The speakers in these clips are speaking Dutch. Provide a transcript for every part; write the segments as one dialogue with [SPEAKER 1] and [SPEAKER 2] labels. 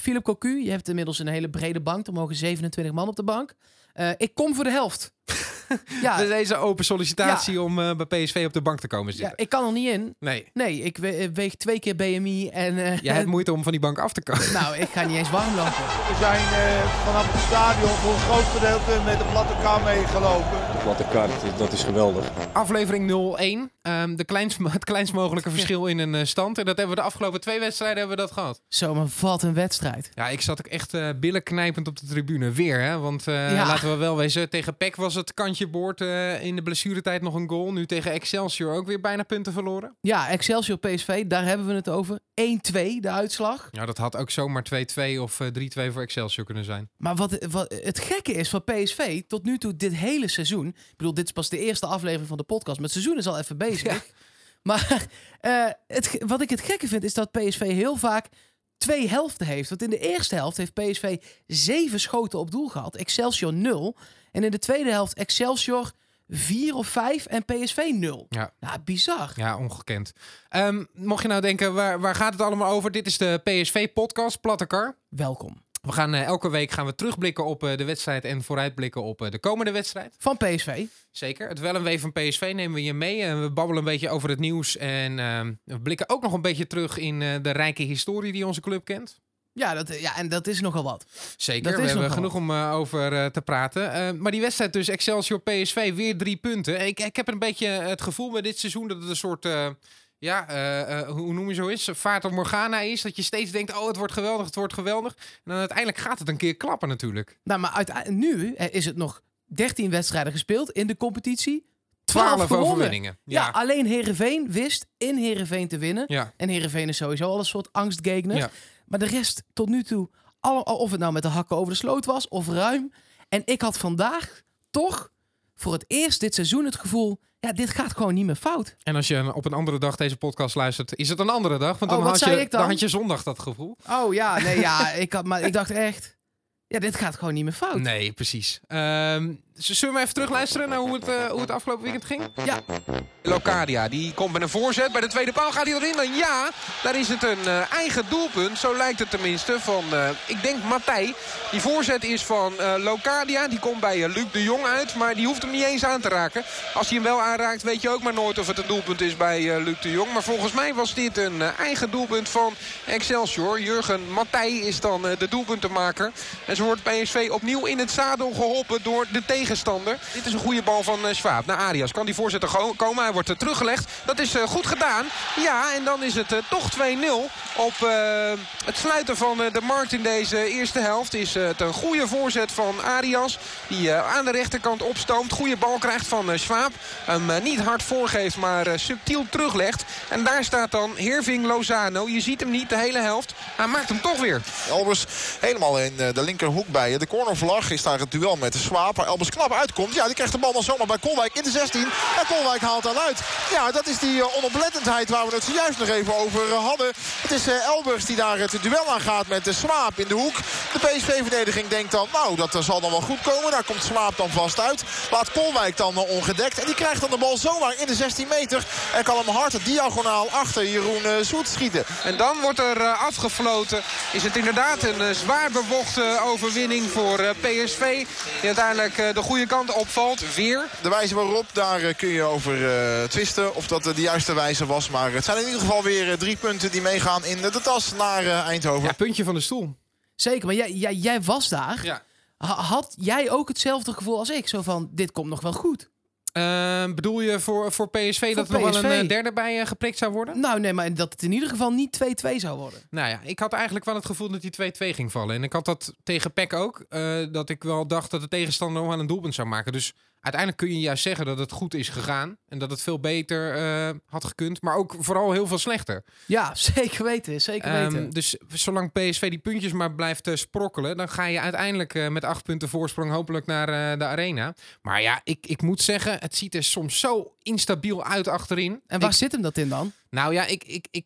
[SPEAKER 1] Philip Cocu, je hebt inmiddels een hele brede bank. Er mogen 27 man op de bank. Eh, ik kom voor de helft. Ja,
[SPEAKER 2] Dus deze open sollicitatie om eh, bij PSV op de bank te komen
[SPEAKER 1] ja,
[SPEAKER 2] zitten.
[SPEAKER 1] ik kan er niet in.
[SPEAKER 2] Nee,
[SPEAKER 1] Nee, ik we- weeg twee keer BMI en... eh,
[SPEAKER 2] jij hebt moeite om van die bank af te komen.
[SPEAKER 1] nou, ik ga niet eens warm lopen.
[SPEAKER 3] We zijn eh, vanaf het stadion voor een groot gedeelte met de platte kar meegelopen.
[SPEAKER 4] De platte kaart, dat is geweldig.
[SPEAKER 2] Aflevering 0-1. Ehm, de kleinst, het kleinst mogelijke verschil in een eh, stand. En dat hebben we de afgelopen twee wedstrijden hebben we dat gehad.
[SPEAKER 1] Zo, maar wat een wedstrijd.
[SPEAKER 2] Ja, ik zat ook echt eh billen knijpend op de tribune. Weer, hè? Want eh,
[SPEAKER 1] Ja.
[SPEAKER 2] laten we wel wezen, tegen PEC was het kantje boord eh, in de blessuretijd nog een goal. Nu tegen Excelsior ook weer bijna punten verloren.
[SPEAKER 1] Ja, Excelsior PSV, daar hebben we het over. 1-2, de uitslag.
[SPEAKER 2] Ja, dat had ook zomaar 2-2 of eh, 3-2 voor Excelsior kunnen zijn.
[SPEAKER 1] Maar wat, wat het gekke is van PSV tot nu toe dit hele seizoen. Ik bedoel, dit is pas de eerste aflevering van de podcast. Maar het seizoen is al even bezig.
[SPEAKER 2] Ja.
[SPEAKER 1] Maar eh, het, wat ik het gekke vind is dat PSV heel vaak twee helften heeft. Want in de eerste helft heeft PSV zeven schoten op doel gehad. Excelsior 0. En in de tweede helft Excelsior 4 of 5 en PSV 0.
[SPEAKER 2] Ja.
[SPEAKER 1] Nou, bizar.
[SPEAKER 2] Ja, ongekend. Ehm, mocht je nou denken, waar, waar gaat het allemaal over? Dit is de PSV-podcast, Plattekar.
[SPEAKER 1] Welkom.
[SPEAKER 2] We gaan eh, elke week gaan we terugblikken op eh, de wedstrijd en vooruitblikken op eh, de komende wedstrijd.
[SPEAKER 1] Van PSV.
[SPEAKER 2] Zeker. Het wel en wee van PSV nemen we je mee. En we babbelen een beetje over het nieuws. En ehm, we blikken ook nog een beetje terug in de rijke historie die onze club kent.
[SPEAKER 1] Ja, dat, ja, en dat is nogal wat.
[SPEAKER 2] Zeker.
[SPEAKER 1] Dat
[SPEAKER 2] we hebben genoeg om over te praten. Maar die wedstrijd dus Excelsior PSV weer drie punten. Ik, ik heb een beetje het gevoel bij dit seizoen dat het een soort... ja, eh, eh, hoe noem je zo is? Vaart op Morgana is. Dat je steeds denkt, oh, het wordt geweldig, het wordt geweldig. En dan uiteindelijk gaat het een keer klappen natuurlijk.
[SPEAKER 1] Nou, maar nu eh, is het nog 13 wedstrijden gespeeld in de competitie. 12
[SPEAKER 2] 12
[SPEAKER 1] gewonnen.
[SPEAKER 2] overwinningen.
[SPEAKER 1] Ja,
[SPEAKER 2] Ja.
[SPEAKER 1] alleen Herenveen wist in Herenveen te winnen.
[SPEAKER 2] Ja.
[SPEAKER 1] En Herenveen is sowieso al een soort angstgegner.
[SPEAKER 2] Ja.
[SPEAKER 1] Maar de rest tot nu toe, of het nou met de hakken over de sloot was of ruim. En ik had vandaag toch voor het eerst dit seizoen het gevoel, ja, dit gaat gewoon niet meer fout.
[SPEAKER 2] En als je op een andere dag deze podcast luistert, is het een andere dag. Want dan,
[SPEAKER 1] Oh,
[SPEAKER 2] had, je,
[SPEAKER 1] dan?
[SPEAKER 2] had je zondag dat gevoel.
[SPEAKER 1] Oh ja, nee, ja, ik had, maar ik dacht echt, ja, dit gaat gewoon niet meer fout.
[SPEAKER 2] Nee, precies. Ehm, z- zullen we even terugluisteren naar hoe het, eh, hoe het afgelopen weekend ging?
[SPEAKER 1] Ja,
[SPEAKER 2] Locadia, die komt met een voorzet. Bij de tweede paal gaat hij erin. En ja, daar is het een eh, eigen doelpunt. Zo lijkt het tenminste van, eh, ik denk Matthij. Die voorzet is van eh, Locadia. Die komt bij Luc de Jong uit. Maar die hoeft hem niet eens aan te raken. Als hij hem wel aanraakt, weet je ook maar nooit of het een doelpunt is bij Luc de Jong. Maar volgens mij was dit een eigen doelpunt van Excelsior. Jurgen Matthij is dan de doelpuntenmaker. En zo wordt PSV opnieuw in het zadel geholpen door de tegenstander. Dit is een goede bal van eh Schwab naar Arias. Kan die voorzitter komen? Hij wordt er teruggelegd. Dat is eh, goed gedaan. Ja, en dan is het eh, toch 2-0. Op eh, het sluiten van eh, de markt in deze eerste helft is eh, het een goede voorzet van Arias. Die eh, aan de rechterkant opstoomt. Goede bal krijgt van eh Schwab. Hem eh, niet hard voorgeeft, maar eh, subtiel teruglegt. En daar staat dan Herving Lozano. Je ziet hem niet de hele helft. Hij maakt hem toch weer.
[SPEAKER 5] Elbers helemaal in eh, de linkerhoek bij je. De cornervlag is daar het duel met de. Waar Elbers knap uitkomt. Ja, die krijgt de bal dan zomaar bij Kolwijk in de 16. En Kolwijk haalt dan uit. Ja, dat is die eh, onoplettendheid waar we het zojuist nog even over eh, hadden. Het is eh, Elbers die daar het duel aan gaat met de Swaap in de hoek. De PSV-verdediging denkt dan, nou, dat zal dan wel goed komen. Daar komt Swaap dan vast uit. Laat Kolwijk dan ongedekt. En die krijgt dan de bal zomaar in de 16 meter. En kan hem hard diagonaal achter Jeroen Zoet schieten.
[SPEAKER 2] En dan wordt er afgefloten. Is het inderdaad een zwaar bevochten overwinning voor PSV. Die uiteindelijk de goede kant opvalt. Weer.
[SPEAKER 5] De wijze waarop, daar eh, kun je over eh, twisten of dat eh, de juiste wijze was. Maar het zijn in ieder geval weer drie punten die meegaan in de, de tas naar Eindhoven.
[SPEAKER 2] Ja, puntje van de stoel.
[SPEAKER 1] zeker. Maar jij, jij, jij was daar.
[SPEAKER 2] Ja.
[SPEAKER 1] Ha- Had jij ook hetzelfde gevoel als ik? Zo van, dit komt nog wel goed.
[SPEAKER 2] Ehm, bedoel je voor, voor PSV dat er nog wel een eh, derde bij eh, geprikt zou worden?
[SPEAKER 1] Nou, nee, maar dat het in ieder geval niet 2-2 zou worden.
[SPEAKER 2] Nou ja, ik had eigenlijk wel het gevoel dat die 2-2 ging vallen. En ik had dat tegen PEC ook. eh, dat ik wel dacht dat de tegenstander nog wel een doelpunt zou maken. Dus uiteindelijk kun je juist zeggen dat het goed is gegaan. En dat het veel beter eh, had gekund. Maar ook vooral heel veel slechter.
[SPEAKER 1] Ja, zeker weten. Zeker weten.
[SPEAKER 2] Ehm, dus zolang PSV die puntjes maar blijft eh, sprokkelen, dan ga je uiteindelijk eh, met acht punten voorsprong hopelijk naar de arena. Maar ja, ik, ik moet zeggen, het ziet er soms zo instabiel uit achterin.
[SPEAKER 1] en waar
[SPEAKER 2] Ik-
[SPEAKER 1] zit hem dat in dan?
[SPEAKER 2] nou ja, ik, ik, ik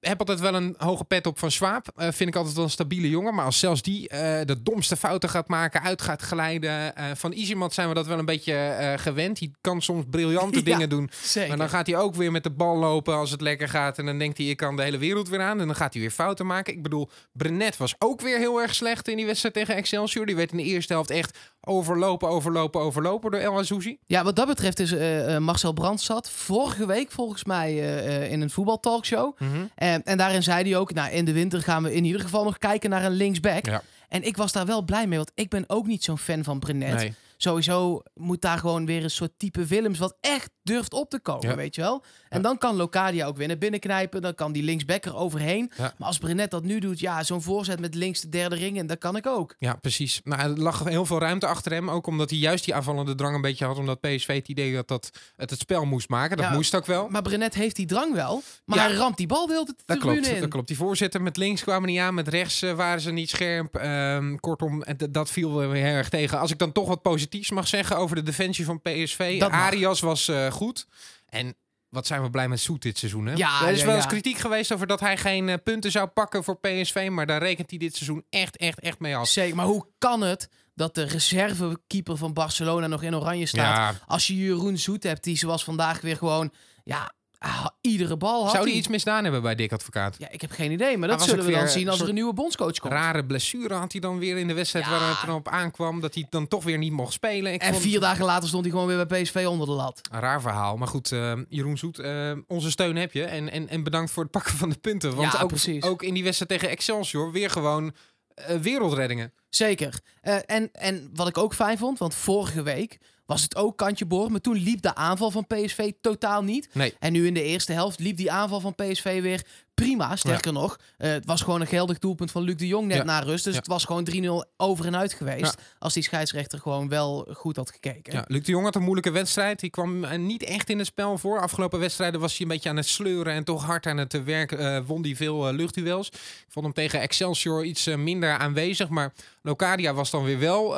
[SPEAKER 2] heb altijd wel een hoge pet op van Swaap. Eh, vind ik altijd wel een stabiele jongen. Maar als zelfs die eh, de domste fouten gaat maken, uit gaat glijden. eh, van Easymat zijn we dat wel een beetje gewend. Die kan soms briljante
[SPEAKER 1] Ja,
[SPEAKER 2] dingen doen.
[SPEAKER 1] Zeker.
[SPEAKER 2] Maar dan gaat hij ook weer met de bal lopen als het lekker gaat. En dan denkt hij, ik kan de hele wereld weer aan. En dan gaat hij weer fouten maken. Ik bedoel, Brenet was ook weer heel erg slecht in die wedstrijd tegen Excelsior. Die werd in de eerste helft echt overlopen, overlopen, overlopen door El Azouzi.
[SPEAKER 1] Ja, wat dat betreft is eh, eh, Marcel Brandstad vorige week volgens mij eh, in een voetbaltalkshow. En, en daarin zei hij ook, nou in de winter gaan we in ieder geval nog kijken naar een linksback.
[SPEAKER 2] Ja.
[SPEAKER 1] En ik was daar wel blij mee, want ik ben ook niet zo'n fan van Brenet.
[SPEAKER 2] Nee.
[SPEAKER 1] Sowieso moet daar gewoon weer een soort type Willems wat echt durft op te komen,
[SPEAKER 2] Ja.
[SPEAKER 1] weet je wel. En
[SPEAKER 2] Ja.
[SPEAKER 1] dan kan Locadia ook weer naar binnen knijpen, dan kan die linksback er overheen.
[SPEAKER 2] Ja.
[SPEAKER 1] Maar als Brenet dat nu doet, ja, zo'n voorzet met links de derde ring, en dat kan ik ook.
[SPEAKER 2] Ja, precies. Nou, er lag heel veel ruimte achter hem. Ook omdat hij juist die aanvallende drang een beetje had. Omdat PSV het idee had dat het het spel moest maken. Dat moest ook wel.
[SPEAKER 1] Maar Brenet heeft die drang wel, maar hij ramt die bal wel de
[SPEAKER 2] Dat
[SPEAKER 1] tribune
[SPEAKER 2] klopt,
[SPEAKER 1] in.
[SPEAKER 2] dat klopt. Die voorzitter met links kwamen niet aan. Met rechts eh, waren ze niet scherp. Ehm, kortom, en d- dat viel weer heel erg tegen. Als ik dan toch wat positiefs mag zeggen over de defensie van PSV.
[SPEAKER 1] Dat mag.
[SPEAKER 2] Arias was eh, goed. En wat zijn we blij met Soet dit seizoen. Hè?
[SPEAKER 1] Ja,
[SPEAKER 2] er is
[SPEAKER 1] ja,
[SPEAKER 2] wel
[SPEAKER 1] ja.
[SPEAKER 2] eens kritiek geweest over dat hij geen eh, punten zou pakken voor PSV. Maar daar rekent hij dit seizoen echt, echt, echt mee af.
[SPEAKER 1] Zeker, maar hoe kan het dat de reservekeeper van Barcelona nog in oranje staat? Als je Jeroen Zoet hebt, die zoals vandaag weer gewoon... Ja, ah, iedere bal had
[SPEAKER 2] Zou hij iets misdaan hebben bij Dick Advocaat?
[SPEAKER 1] Ja, ik heb geen idee, maar dat zullen we dan zien als er een nieuwe bondscoach komt.
[SPEAKER 2] Rare blessure had hij dan weer in de wedstrijd
[SPEAKER 1] Ja.
[SPEAKER 2] waar het dan op aankwam. Dat hij dan toch weer niet mocht spelen. Ik
[SPEAKER 1] En
[SPEAKER 2] vond-
[SPEAKER 1] vier dagen later stond hij gewoon weer bij PSV onder de lat.
[SPEAKER 2] Een raar verhaal. Maar goed, eh, Jeroen Zoet, eh, onze steun heb je. En, en, en bedankt voor het pakken van de punten. Want
[SPEAKER 1] Ja,
[SPEAKER 2] ook,
[SPEAKER 1] precies.
[SPEAKER 2] ook in die wedstrijd tegen Excelsior weer gewoon eh, wereldreddingen.
[SPEAKER 1] Zeker. En, en wat ik ook fijn vond, want vorige week was het ook kantje boord. Maar toen liep de aanval van PSV totaal niet.
[SPEAKER 2] Nee.
[SPEAKER 1] En nu in de eerste helft liep die aanval van PSV weer prima. Sterker nog, eh, het was gewoon een geldig doelpunt van Luc de Jong net
[SPEAKER 2] Ja.
[SPEAKER 1] na rust. Dus
[SPEAKER 2] Ja.
[SPEAKER 1] het was gewoon 3-0 over en uit geweest.
[SPEAKER 2] Ja.
[SPEAKER 1] Als die scheidsrechter gewoon wel goed had gekeken.
[SPEAKER 2] Ja, Luc de Jong had een moeilijke wedstrijd. Die kwam eh, niet echt in het spel voor. Afgelopen wedstrijden was hij een beetje aan het sleuren en toch hard aan het werken. eh, won hij veel eh, luchtduels. Ik vond hem tegen Excelsior iets minder aanwezig. Maar Locadia was dan weer wel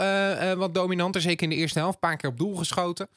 [SPEAKER 2] wat dominanter. Zeker in de eerste helft. Een paar keer op doel geschoten.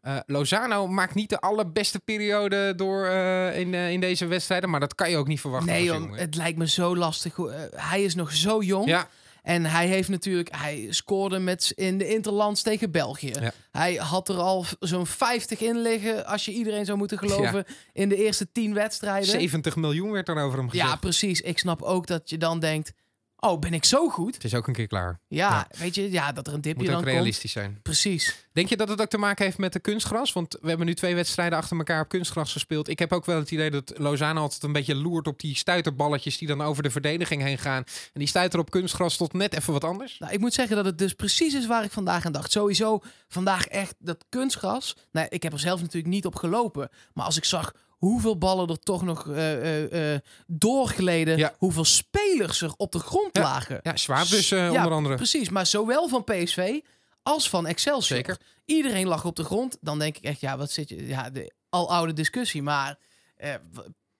[SPEAKER 2] Eh, Lozano maakt niet de allerbeste periode door eh, in, eh, in deze wedstrijden. Maar dat kan je ook niet verwachten.
[SPEAKER 1] Nee, joh, het lijkt me zo lastig. hij is nog zo jong.
[SPEAKER 2] Ja,
[SPEAKER 1] En hij heeft natuurlijk, hij scoorde met in de Interlands tegen België.
[SPEAKER 2] Ja.
[SPEAKER 1] Hij had er al zo'n 50 in liggen, als je iedereen zou moeten geloven, in de eerste 10 wedstrijden.
[SPEAKER 2] 70 miljoen werd dan over hem gezegd.
[SPEAKER 1] Ja, precies. Ik snap ook dat je dan denkt, oh, ben ik zo goed?
[SPEAKER 2] Het is ook een keer klaar.
[SPEAKER 1] Ja, weet je, ja, dat er een dipje
[SPEAKER 2] Moet
[SPEAKER 1] dan
[SPEAKER 2] ook
[SPEAKER 1] komt.
[SPEAKER 2] realistisch zijn.
[SPEAKER 1] Precies.
[SPEAKER 2] Denk je dat het ook te maken heeft met de kunstgras? Want we hebben nu twee wedstrijden achter elkaar op kunstgras gespeeld. Ik heb ook wel het idee dat Lozano altijd een beetje loert op die stuiterballetjes die dan over de verdediging heen gaan. En die stuiter op kunstgras tot net even wat anders.
[SPEAKER 1] Nou, ik moet zeggen dat het dus precies is waar ik vandaag aan dacht. Sowieso vandaag echt dat kunstgras. Nou, ik heb er zelf natuurlijk niet op gelopen. Maar als ik zag hoeveel ballen er toch nog eh, eh, eh, doorgleden.
[SPEAKER 2] Ja.
[SPEAKER 1] Hoeveel spelers er op de grond
[SPEAKER 2] Ja.
[SPEAKER 1] lagen.
[SPEAKER 2] Ja, Schwab dus
[SPEAKER 1] Ja,
[SPEAKER 2] onder andere.
[SPEAKER 1] Precies, maar zowel van PSV als van Excelsior.
[SPEAKER 2] Zeker.
[SPEAKER 1] Iedereen lag op de grond. Dan denk ik echt, ja, wat zit je... Ja, de aloude discussie. Maar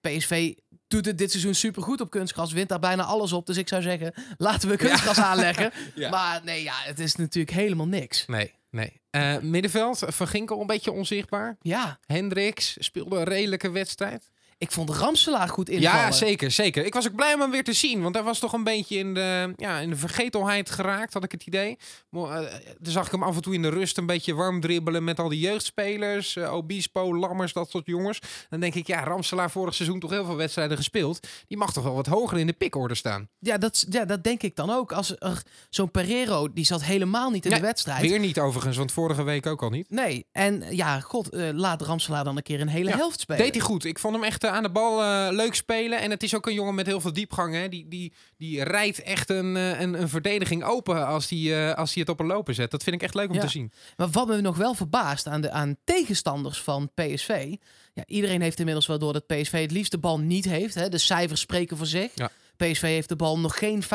[SPEAKER 1] PSV doet het dit seizoen supergoed op kunstgras. Wint daar bijna alles op. Dus ik zou zeggen, laten we kunstgras aanleggen. Maar nee, ja, het is natuurlijk helemaal niks.
[SPEAKER 2] Nee, nee. Eh, middenveld, Van Ginkel een beetje onzichtbaar.
[SPEAKER 1] Ja,
[SPEAKER 2] Hendricks speelde een redelijke wedstrijd.
[SPEAKER 1] Ik vond Ramselaar goed invallen.
[SPEAKER 2] Ja, zeker, zeker. Ik was ook blij om hem weer te zien. Want hij was toch een beetje in de, ja, in de vergetelheid geraakt, had ik het idee. Maar, eh, zag ik hem af en toe in de rust een beetje warm dribbelen met al die jeugdspelers. eh, Obispo, Lammers, dat soort jongens. Dan denk ik, ja, Ramselaar vorig seizoen toch heel veel wedstrijden gespeeld. Die mag toch wel wat hoger in de pikorde staan.
[SPEAKER 1] Ja, dat, ja, dat denk ik dan ook. Als er zo'n Pereiro, die zat helemaal niet in
[SPEAKER 2] Nee,
[SPEAKER 1] de wedstrijd.
[SPEAKER 2] Weer niet overigens, want vorige week ook al niet.
[SPEAKER 1] Nee, en ja, god, eh, laat Ramselaar dan een keer een hele
[SPEAKER 2] Ja,
[SPEAKER 1] helft spelen.
[SPEAKER 2] Deed hij goed. Ik vond hem echt aan de bal eh, leuk spelen. En het is ook een jongen met heel veel diepgang. Hè. Die, die, die rijdt echt een, eh, een, een verdediging open als hij als die het op een lopen zet. Dat vind ik echt leuk om
[SPEAKER 1] Ja.
[SPEAKER 2] te zien.
[SPEAKER 1] Maar wat me nog wel verbaast aan de aan tegenstanders van PSV. Ja, iedereen heeft inmiddels wel door dat PSV het liefst de bal niet heeft. Hè. De cijfers spreken voor zich.
[SPEAKER 2] Ja.
[SPEAKER 1] PSV heeft de bal nog geen 50%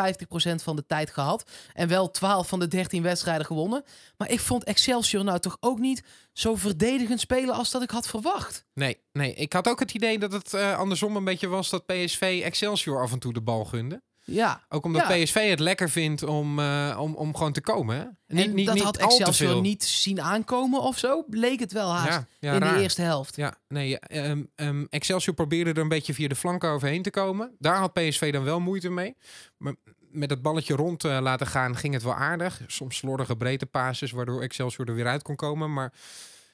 [SPEAKER 1] van de tijd gehad. En wel 12 van de 13 wedstrijden gewonnen. Maar ik vond Excelsior nou toch ook niet zo verdedigend spelen als dat ik had verwacht.
[SPEAKER 2] Nee, nee, ik had ook het idee dat het eh, andersom een beetje was dat PSV Excelsior af en toe de bal gunde.
[SPEAKER 1] Ja.
[SPEAKER 2] Ook omdat
[SPEAKER 1] Ja.
[SPEAKER 2] PSV het lekker vindt om, eh, om, om gewoon te komen. Hè?
[SPEAKER 1] en dat had Excelsior niet zien aankomen of zo. Leek het wel haast
[SPEAKER 2] Ja, ja,
[SPEAKER 1] in
[SPEAKER 2] raar.
[SPEAKER 1] de eerste helft.
[SPEAKER 2] Ja, nee, ehm, Excelsior probeerde er een beetje via de flanken overheen te komen. Daar had PSV dan wel moeite mee. Maar met het balletje rond eh, laten gaan ging het wel aardig. Soms slordige breedtepases, waardoor Excelsior er weer uit kon komen. Maar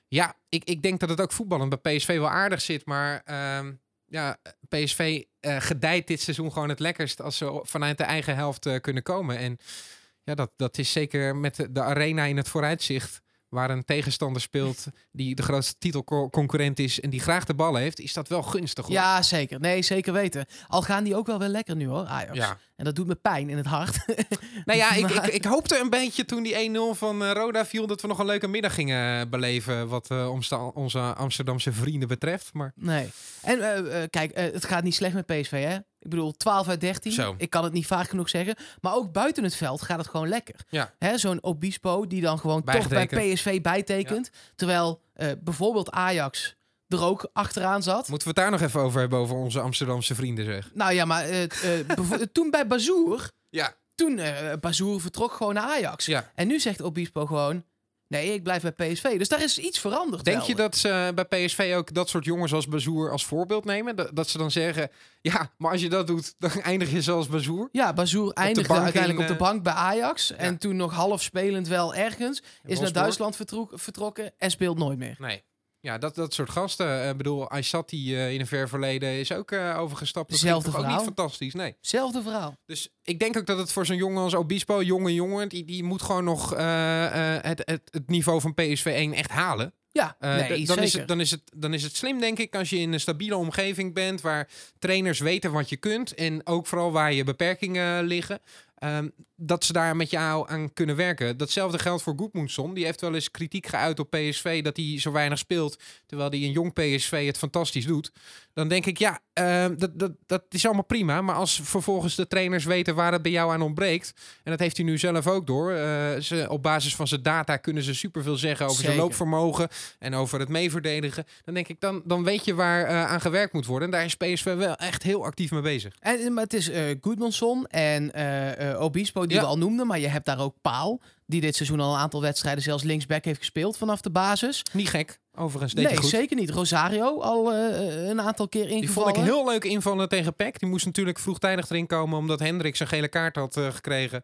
[SPEAKER 2] ja, ik, ik denk dat het ook voetballend bij PSV wel aardig zit. Maar ehm, ja, PSV eh, gedijt dit seizoen gewoon het lekkerst als ze vanuit de eigen helft eh, kunnen komen. En ja, dat, dat is zeker met de arena in het vooruitzicht. Waar een tegenstander speelt die de grootste titelconcurrent is en die graag de bal heeft, is dat wel gunstig hoor.
[SPEAKER 1] Ja, zeker. Nee, zeker weten. Al gaan die ook wel weer lekker nu hoor, Ajax.
[SPEAKER 2] Ja.
[SPEAKER 1] En dat doet me pijn in het hart.
[SPEAKER 2] Nou ja, ik, ik, ik hoopte een beetje toen die 1-0 van eh, Roda viel dat we nog een leuke middag gingen beleven wat eh, onze Amsterdamse vrienden betreft. Maar
[SPEAKER 1] Nee. En eh, eh, kijk, eh, het gaat niet slecht met PSV, hè? Ik bedoel, 12 uit 13.
[SPEAKER 2] Zo.
[SPEAKER 1] Ik kan het niet vaak genoeg zeggen. Maar ook buiten het veld gaat het gewoon lekker.
[SPEAKER 2] Ja.
[SPEAKER 1] Hè, Zo'n Obispo die dan gewoon toch bij. PSV bijtekent. Terwijl eh, bijvoorbeeld Ajax er ook achteraan zat.
[SPEAKER 2] moeten we het daar nog even over hebben, over onze Amsterdamse vrienden zeg.
[SPEAKER 1] Nou ja, maar eh, eh, toen bij Bazoer,
[SPEAKER 2] Ja.
[SPEAKER 1] toen Bazoer vertrok gewoon naar Ajax.
[SPEAKER 2] ja.
[SPEAKER 1] En nu zegt Obispo gewoon, nee, ik blijf bij PSV. Dus daar is iets veranderd.
[SPEAKER 2] Denk
[SPEAKER 1] wel.
[SPEAKER 2] je dat ze bij PSV ook dat soort jongens als Bazoer als voorbeeld nemen? Dat, dat ze dan zeggen, ja, maar als je dat doet, dan eindig je zoals Bazoer.
[SPEAKER 1] Ja, Bazoer eindigde uiteindelijk
[SPEAKER 2] in,
[SPEAKER 1] op de
[SPEAKER 2] eh,
[SPEAKER 1] bank bij Ajax. En toen nog half spelend wel ergens. Is naar. Duitsland vertrok- vertrokken en speelt nooit meer.
[SPEAKER 2] Nee. Ja, dat, dat soort gasten. Ik bedoel, Aysati eh in een ver verleden is ook eh, overgestapt. Dat
[SPEAKER 1] Zelfde
[SPEAKER 2] ik toch ook
[SPEAKER 1] verhaal.
[SPEAKER 2] niet fantastisch, nee.
[SPEAKER 1] Zelfde verhaal.
[SPEAKER 2] Dus ik denk ook dat het voor zo'n jongen als Obispo, jonge jongen, die, die moet gewoon nog eh, eh, het, het, het niveau van PSV 1 echt halen.
[SPEAKER 1] Ja,
[SPEAKER 2] Eh,
[SPEAKER 1] nee,
[SPEAKER 2] dan, is het, dan, is het, dan is het slim, denk ik, als je in een stabiele omgeving bent waar trainers weten wat je kunt en ook vooral waar je beperkingen liggen. Ehm, dat ze daar met jou aan kunnen werken. Datzelfde geldt voor Goedmoedson. Die heeft wel eens kritiek geuit op PSV dat hij zo weinig speelt. Terwijl hij een jong PSV het fantastisch doet. Dan denk ik, ja, ehm, dat, dat, dat is allemaal prima. Maar als vervolgens de trainers weten waar het bij jou aan ontbreekt. En dat heeft hij nu zelf ook door. eh, ze, op basis van zijn data kunnen ze superveel zeggen over zijn loopvermogen. En over het meeverdedigen. Dan denk ik, dan, dan weet je waar eh, aan gewerkt moet worden. En daar is PSV wel echt heel actief mee bezig.
[SPEAKER 1] En, maar het is eh Goodmanson en eh, eh, Obispo die
[SPEAKER 2] Ja.
[SPEAKER 1] we al noemden. Maar je hebt daar ook Paal. Die dit seizoen al een aantal wedstrijden zelfs linksback heeft gespeeld vanaf de basis.
[SPEAKER 2] Niet gek, overigens.
[SPEAKER 1] Nee,
[SPEAKER 2] goed.
[SPEAKER 1] zeker niet. Rosario al eh, een aantal keer
[SPEAKER 2] Die
[SPEAKER 1] ingevallen.
[SPEAKER 2] vond ik heel leuk invallen tegen PEC. Die moest natuurlijk vroegtijdig erin komen omdat Hendrik zijn gele kaart had eh, gekregen.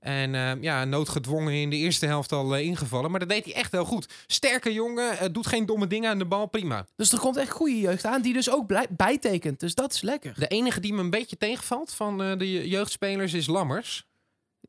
[SPEAKER 2] En eh, ja, noodgedwongen in de eerste helft al eh, ingevallen. Maar dat deed hij echt heel goed. Sterke jongen, eh, doet geen domme dingen aan de bal, prima.
[SPEAKER 1] Dus er komt echt goede jeugd aan die dus ook bijtekent. Dus dat is lekker.
[SPEAKER 2] De enige die me een beetje tegenvalt van eh, de je- jeugdspelers is Lammers.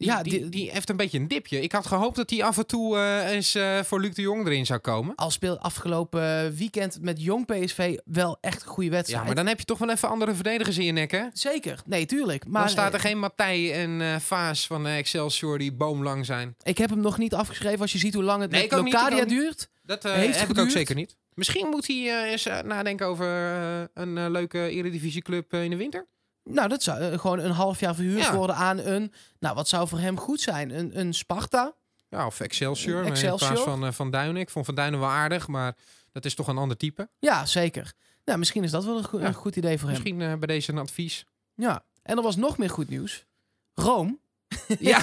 [SPEAKER 1] Ja,
[SPEAKER 2] die,
[SPEAKER 1] die-
[SPEAKER 2] die heeft een beetje een dipje. Ik had gehoopt dat hij af en toe eh, eens eh, voor Luc de Jong erin zou komen.
[SPEAKER 1] Al speelt afgelopen weekend met jong PSV wel echt een goede wedstrijd.
[SPEAKER 2] Ja, maar dan heb je toch wel even andere verdedigers in je nek, hè?
[SPEAKER 1] Zeker. Nee, tuurlijk. Maar
[SPEAKER 2] dan staat er
[SPEAKER 1] eh,
[SPEAKER 2] geen Matthij en Vaas van Excelsior die boomlang zijn.
[SPEAKER 1] ik heb hem nog niet afgeschreven als je ziet hoe lang het
[SPEAKER 2] Nee,
[SPEAKER 1] met Locadia duurt.
[SPEAKER 2] Dat
[SPEAKER 1] Heeft
[SPEAKER 2] heb ik ook zeker niet. Misschien moet hij eens nadenken over een leuke eredivisieclub eh, in de winter.
[SPEAKER 1] Nou, dat zou eh, gewoon een half jaar verhuurd
[SPEAKER 2] Ja.
[SPEAKER 1] worden aan een... Nou, wat zou voor hem goed zijn? Een, een Sparta?
[SPEAKER 2] Ja, of Excelsior,
[SPEAKER 1] Excelsior.
[SPEAKER 2] in plaats van eh, Van Duinen. Ik vond Van Duinen wel aardig, maar dat is toch een ander type.
[SPEAKER 1] Ja, zeker. Nou, misschien is dat wel een, go-
[SPEAKER 2] Ja,
[SPEAKER 1] een goed idee voor hem.
[SPEAKER 2] Misschien eh, bij deze een advies.
[SPEAKER 1] Ja. En er was nog meer goed nieuws. Rome.
[SPEAKER 2] Ja.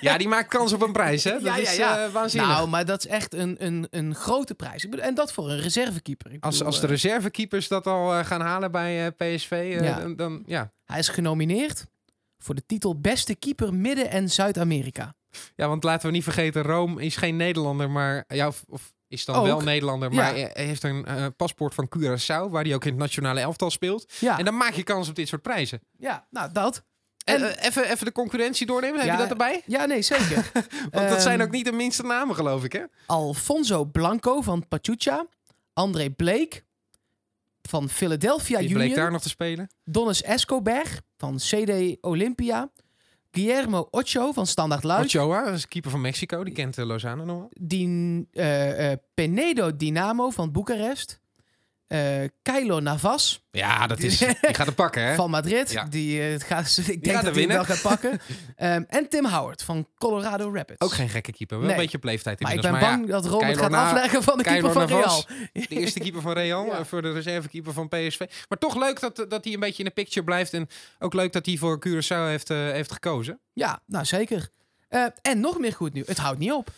[SPEAKER 2] ja, die maakt kans op een prijs, hè? Dat
[SPEAKER 1] Ja, ja,
[SPEAKER 2] is
[SPEAKER 1] ja.
[SPEAKER 2] eh, waanzinnig.
[SPEAKER 1] Nou, maar dat is echt een, een, een grote prijs. Ik bedoel, en dat voor een reservekeeper. Ik
[SPEAKER 2] als,
[SPEAKER 1] bedoel,
[SPEAKER 2] als de
[SPEAKER 1] eh,
[SPEAKER 2] reservekeepers dat al eh, gaan halen bij eh, PSV,
[SPEAKER 1] Ja.
[SPEAKER 2] dan, dan ja.
[SPEAKER 1] Hij is genomineerd voor de titel Beste Keeper Midden- en Zuid-Amerika.
[SPEAKER 2] Ja, want laten we niet vergeten, Rome is geen Nederlander, maar ja, of, of is dan
[SPEAKER 1] Ook.
[SPEAKER 2] wel Nederlander, maar
[SPEAKER 1] Ja.
[SPEAKER 2] heeft een paspoort van Curaçao, waar hij ook in het nationale elftal speelt.
[SPEAKER 1] Ja,
[SPEAKER 2] En dan maak je kans op dit soort prijzen.
[SPEAKER 1] ja nou dat.
[SPEAKER 2] En
[SPEAKER 1] En-
[SPEAKER 2] eh, even, even de concurrentie doornemen, heb
[SPEAKER 1] Ja,
[SPEAKER 2] je dat erbij?
[SPEAKER 1] Ja, nee, zeker.
[SPEAKER 2] Want dat zijn
[SPEAKER 1] Ehm,
[SPEAKER 2] ook niet de minste namen, geloof ik, hè?
[SPEAKER 1] Alfonso Blanco van Pachuca. André Blake van Philadelphia
[SPEAKER 2] Die
[SPEAKER 1] Union.
[SPEAKER 2] bleek daar nog te spelen.
[SPEAKER 1] Donis Escobar van CD Olympia. Guillermo Ocho van Standard Luik.
[SPEAKER 2] Ochoa, dat is keeper van Mexico, die kent eh, Lozano nog wel.
[SPEAKER 1] Din, eh, eh, Penedo Dinamo van Boekarest. Eh Kylo Navas
[SPEAKER 2] Ja, dat is, die gaat hem pakken, hè?
[SPEAKER 1] van Madrid.
[SPEAKER 2] Ja.
[SPEAKER 1] Die, het gaat, ik denk
[SPEAKER 2] gaat
[SPEAKER 1] dat hij wel gaat pakken. Ehm, en Tim Howard van Colorado Rapids.
[SPEAKER 2] Ook geen gekke keeper. Wel
[SPEAKER 1] Nee.
[SPEAKER 2] een beetje leeftijd
[SPEAKER 1] maar ik ben bang dat het
[SPEAKER 2] Kylo
[SPEAKER 1] gaat
[SPEAKER 2] Na-
[SPEAKER 1] afleggen van de keeper van
[SPEAKER 2] Navas.
[SPEAKER 1] Real.
[SPEAKER 2] De eerste keeper van Real
[SPEAKER 1] Ja.
[SPEAKER 2] eh, voor de reservekeeper van PSV. Maar toch leuk dat, dat hij een beetje in de picture blijft. En ook leuk dat hij voor Curaçao heeft, heeft gekozen.
[SPEAKER 1] Ja, nou zeker. En nog meer goed nieuws. Het houdt niet op.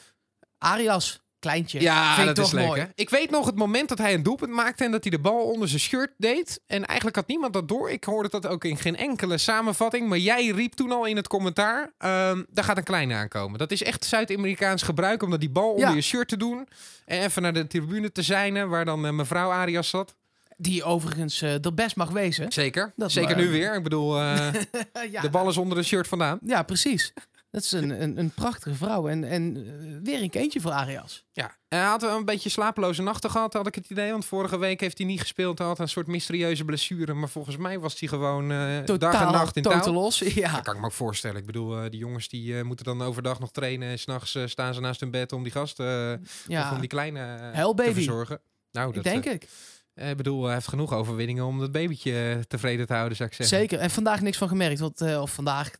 [SPEAKER 1] Arias, kleintje.
[SPEAKER 2] Ja,
[SPEAKER 1] Vind ik
[SPEAKER 2] dat is
[SPEAKER 1] toch
[SPEAKER 2] leuk.
[SPEAKER 1] mooi.
[SPEAKER 2] Hè? Ik weet nog het moment dat hij een doelpunt maakte en dat hij de bal onder zijn shirt deed. En eigenlijk had niemand dat door. Ik hoorde dat ook in geen enkele samenvatting. Maar jij riep toen al in het commentaar: ehm, daar gaat een kleine aankomen. Dat is echt Zuid-Amerikaans gebruik om dat die bal onder
[SPEAKER 1] Ja.
[SPEAKER 2] je shirt te doen. En even naar de tribune te zijnen, waar dan eh, mevrouw Arias zat.
[SPEAKER 1] Die overigens eh er best mag wezen.
[SPEAKER 2] Zeker.
[SPEAKER 1] Dat
[SPEAKER 2] Zeker
[SPEAKER 1] maar-
[SPEAKER 2] nu weer. Ik bedoel, eh,
[SPEAKER 1] ja,
[SPEAKER 2] de bal is onder de shirt vandaan.
[SPEAKER 1] ja, precies. Dat is een, een, een prachtige vrouw. En, en eh, weer een kindje voor Arias.
[SPEAKER 2] Ja, hij had een beetje slapeloze nachten gehad, had ik het idee. Want vorige week heeft hij niet gespeeld. Hij had een soort mysterieuze blessure. Maar volgens mij was hij gewoon eh, dag en nacht in touw.
[SPEAKER 1] totaal los. Ja.
[SPEAKER 2] Dat kan ik me ook voorstellen. Ik bedoel, eh, die jongens die moeten dan overdag nog trainen. En s'nachts staan ze naast hun bed om die gast, eh, of
[SPEAKER 1] ja.
[SPEAKER 2] om die kleine te verzorgen. Nou, dat,
[SPEAKER 1] denk ik.
[SPEAKER 2] ik bedoel, hij heeft genoeg overwinningen om dat babytje tevreden te houden, zou ik zeggen.
[SPEAKER 1] Zeker. En vandaag niks van gemerkt. Want, of vandaag,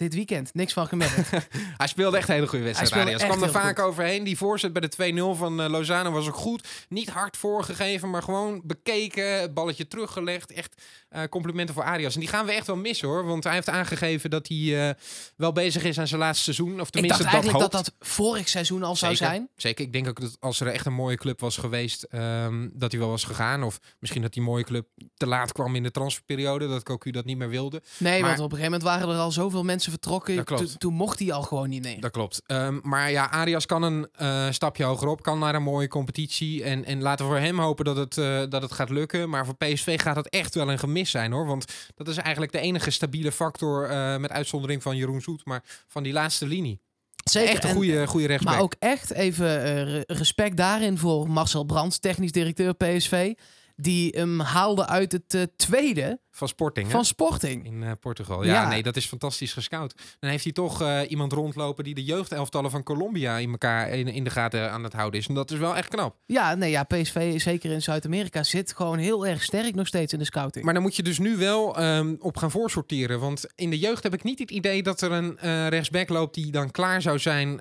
[SPEAKER 1] dit weekend, niks van gemerkt.
[SPEAKER 2] Hij speelde echt een hele goede wedstrijd.
[SPEAKER 1] Hij
[SPEAKER 2] kwam er vaak
[SPEAKER 1] goed.
[SPEAKER 2] overheen. Die voorzet bij de 2-0 van eh, Lozano was ook goed. Niet hard voorgegeven, maar gewoon bekeken. Het balletje teruggelegd. Echt eh, complimenten voor Arias. En die gaan we echt wel missen hoor. Want hij heeft aangegeven dat hij eh, wel bezig is aan zijn laatste seizoen. Of
[SPEAKER 1] ik dacht
[SPEAKER 2] tenminste dat
[SPEAKER 1] eigenlijk
[SPEAKER 2] hoopt.
[SPEAKER 1] dat dat vorig seizoen al zou zijn.
[SPEAKER 2] Zeker. Ik denk ook dat als er echt een mooie club was geweest, ehm, dat hij wel was gegaan. Of misschien dat die mooie club te laat kwam in de transferperiode. Dat Cocu dat niet meer wilde.
[SPEAKER 1] Nee,
[SPEAKER 2] Maar-
[SPEAKER 1] want op een gegeven moment waren er al zoveel mensen vertrokken.
[SPEAKER 2] Dat.
[SPEAKER 1] Toen- Toen mocht hij al gewoon niet meer.
[SPEAKER 2] Dat klopt. Ehm, maar ja, Arias kan een eh, stapje hoger op, kan naar een mooie competitie. En, en laten we voor hem hopen dat het, dat het gaat lukken. Maar voor PSV gaat het echt wel een gemis zijn hoor. Want dat is eigenlijk de enige stabiele factor, eh, met uitzondering van Jeroen Zoet, maar van die laatste linie.
[SPEAKER 1] Zeker.
[SPEAKER 2] echt een
[SPEAKER 1] En-
[SPEAKER 2] goede, goede rechtsback.
[SPEAKER 1] Maar ook echt even eh, re- respect daarin voor Marcel Brands, technisch directeur PSV. Die hem haalde uit het eh, tweede
[SPEAKER 2] van Sporting hè?
[SPEAKER 1] van Sporting.
[SPEAKER 2] in eh, Portugal. Ja,
[SPEAKER 1] Ja.
[SPEAKER 2] nee, dat is fantastisch gescout. Dan heeft hij toch eh, iemand rondlopen die de jeugdelftallen van Colombia in elkaar in, in de gaten aan het houden is. En dat is wel echt knap.
[SPEAKER 1] Ja, nee, ja, PSV, zeker in Zuid-Amerika, zit gewoon heel erg sterk nog steeds in de scouting.
[SPEAKER 2] Maar dan moet je dus nu wel ehm, op gaan voorsorteren. Want in de jeugd heb ik niet het idee dat er een eh, rechtsback loopt die dan klaar zou zijn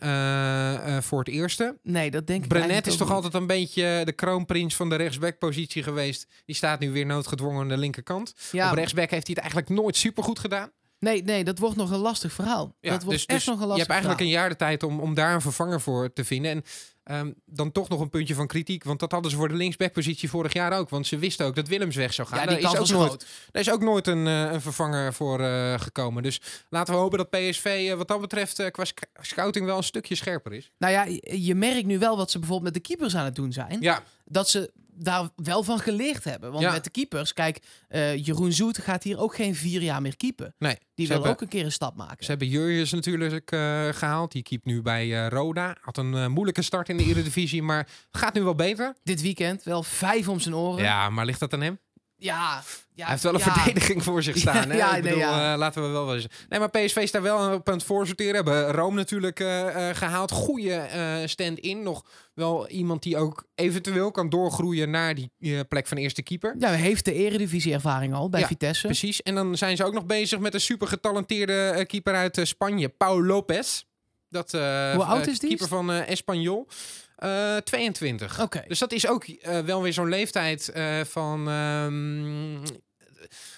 [SPEAKER 2] voor het eerste.
[SPEAKER 1] nee, dat denk ik
[SPEAKER 2] Brenet is toch
[SPEAKER 1] niet.
[SPEAKER 2] altijd een beetje de kroonprins van de rechtsbackpositie geweest. Die staat nu weer noodgedwongen aan de linkerkant.
[SPEAKER 1] Ja,
[SPEAKER 2] Op rechtsback heeft hij het eigenlijk nooit supergoed gedaan.
[SPEAKER 1] nee, nee, dat wordt nog een lastig verhaal.
[SPEAKER 2] Ja,
[SPEAKER 1] dat wordt
[SPEAKER 2] dus,
[SPEAKER 1] echt
[SPEAKER 2] dus
[SPEAKER 1] nog een
[SPEAKER 2] je
[SPEAKER 1] lastig
[SPEAKER 2] hebt eigenlijk
[SPEAKER 1] verhaal.
[SPEAKER 2] een jaar de tijd om, om daar een vervanger voor te vinden. En ehm, dan toch nog een puntje van kritiek. Want dat hadden ze voor de linksbackpositie vorig jaar ook. Want ze wisten ook dat Willems weg zou gaan.
[SPEAKER 1] Ja, die
[SPEAKER 2] Daar is ook nooit,
[SPEAKER 1] groot.
[SPEAKER 2] daar is ook nooit een, eh, een vervanger voor eh, gekomen. Dus laten we hopen dat PSV eh, wat dat betreft qua sc- scouting wel een stukje scherper is.
[SPEAKER 1] Nou ja, je je merkt nu wel wat ze bijvoorbeeld met de keepers aan het doen zijn.
[SPEAKER 2] Ja,
[SPEAKER 1] Dat ze daar wel van geleerd hebben. Want
[SPEAKER 2] Ja.
[SPEAKER 1] met de keepers, kijk, eh, Jeroen Zoet gaat hier ook geen vier jaar meer keepen.
[SPEAKER 2] nee.
[SPEAKER 1] Die wil
[SPEAKER 2] hebben,
[SPEAKER 1] ook een keer een stap maken.
[SPEAKER 2] Ze hebben Jurjes natuurlijk eh, gehaald. Die keept nu bij eh, Roda. Had een moeilijke start in de Eredivisie, maar gaat nu wel beter.
[SPEAKER 1] Dit weekend wel vijf om zijn oren.
[SPEAKER 2] Ja, maar ligt dat aan hem?
[SPEAKER 1] Ja, ja,
[SPEAKER 2] Hij heeft wel een
[SPEAKER 1] ja.
[SPEAKER 2] verdediging voor zich staan. Hè?
[SPEAKER 1] Ja,
[SPEAKER 2] ik bedoel, eh, laten we wel wel eens. Nee, maar PSV is daar wel op aan het voorsorteren. Hebben Rome natuurlijk eh, eh, gehaald. Goede stand-in. Nog wel iemand die ook eventueel kan doorgroeien naar die plek van eerste keeper.
[SPEAKER 1] Ja, heeft de eredivisie ervaring al bij Vitesse.
[SPEAKER 2] Precies. En dan zijn ze ook nog bezig met een super getalenteerde keeper uit Spanje, Paul Lopez. Dat, eh,
[SPEAKER 1] Hoe oud
[SPEAKER 2] eh,
[SPEAKER 1] is die?
[SPEAKER 2] Keeper van eh Espanyol. Eh, 22.
[SPEAKER 1] Oké.
[SPEAKER 2] Dus dat is ook wel weer zo'n leeftijd van. ehm,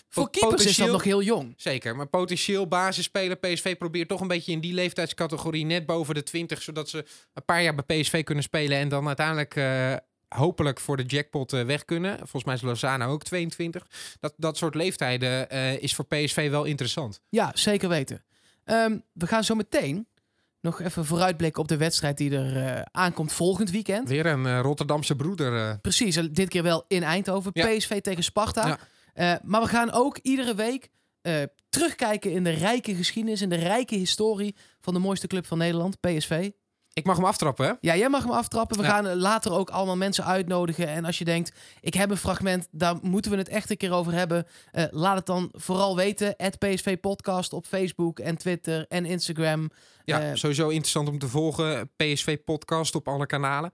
[SPEAKER 1] Voor keepers is dat nog heel jong.
[SPEAKER 2] Zeker, maar potentieel basisspeler. PSV probeert toch een beetje in die leeftijdscategorie net boven de 20, zodat ze een paar jaar bij PSV kunnen spelen en dan uiteindelijk hopelijk voor de jackpot weg kunnen. Volgens mij is Lozano ook 22. Dat, dat soort leeftijden is voor PSV wel interessant.
[SPEAKER 1] Ja, zeker weten. Ehm, we gaan zo meteen nog even vooruitblikken op de wedstrijd die er eh, aankomt volgend weekend.
[SPEAKER 2] Weer een eh, Rotterdamse broeder. eh.
[SPEAKER 1] Precies, en dit keer wel in Eindhoven.
[SPEAKER 2] Ja.
[SPEAKER 1] PSV tegen Sparta.
[SPEAKER 2] Ja.
[SPEAKER 1] Maar we gaan ook iedere week terugkijken in de rijke geschiedenis, in de rijke historie van de mooiste club van Nederland, PSV.
[SPEAKER 2] Ik mag hem aftrappen, hè?
[SPEAKER 1] Ja, jij mag hem aftrappen. We
[SPEAKER 2] Ja.
[SPEAKER 1] gaan later ook allemaal mensen uitnodigen. En als je denkt, ik heb een fragment, daar moeten we het echt een keer over hebben. eh, laat het dan vooral weten. Het PSV Podcast op Facebook en Twitter en Instagram.
[SPEAKER 2] Ja,
[SPEAKER 1] Eh,
[SPEAKER 2] sowieso interessant om te volgen. PSV podcast op alle kanalen.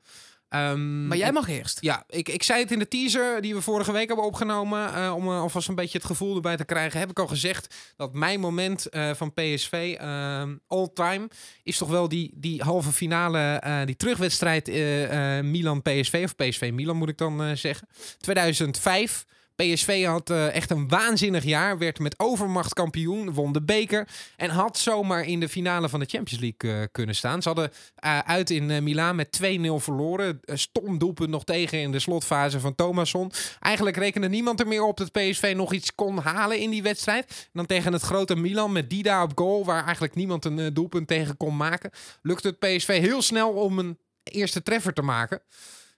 [SPEAKER 2] Ehm,
[SPEAKER 1] Maar jij mag eerst.
[SPEAKER 2] Ja, ik, ik zei het in de teaser die we vorige week hebben opgenomen. eh, om eh, alvast een beetje het gevoel erbij te krijgen. Heb ik al gezegd dat mijn moment eh, van PSV ehm, all time is toch wel die, die halve finale, die terugwedstrijd Milan-PSV. Of PSV-Milan moet ik dan zeggen. 2005. PSV had eh, echt een waanzinnig jaar. Werd met overmacht kampioen. Won de beker. En had zomaar in de finale van de Champions League eh, kunnen staan. Ze hadden eh, uit in Milaan met 2-0 verloren. Stom doelpunt nog tegen in de slotfase van Thomasson. Eigenlijk rekende niemand er meer op dat PSV nog iets kon halen in die wedstrijd. Dan tegen het grote Milan met Dida op goal. Waar eigenlijk niemand een doelpunt tegen kon maken. Lukte het PSV heel snel om een eerste treffer te maken.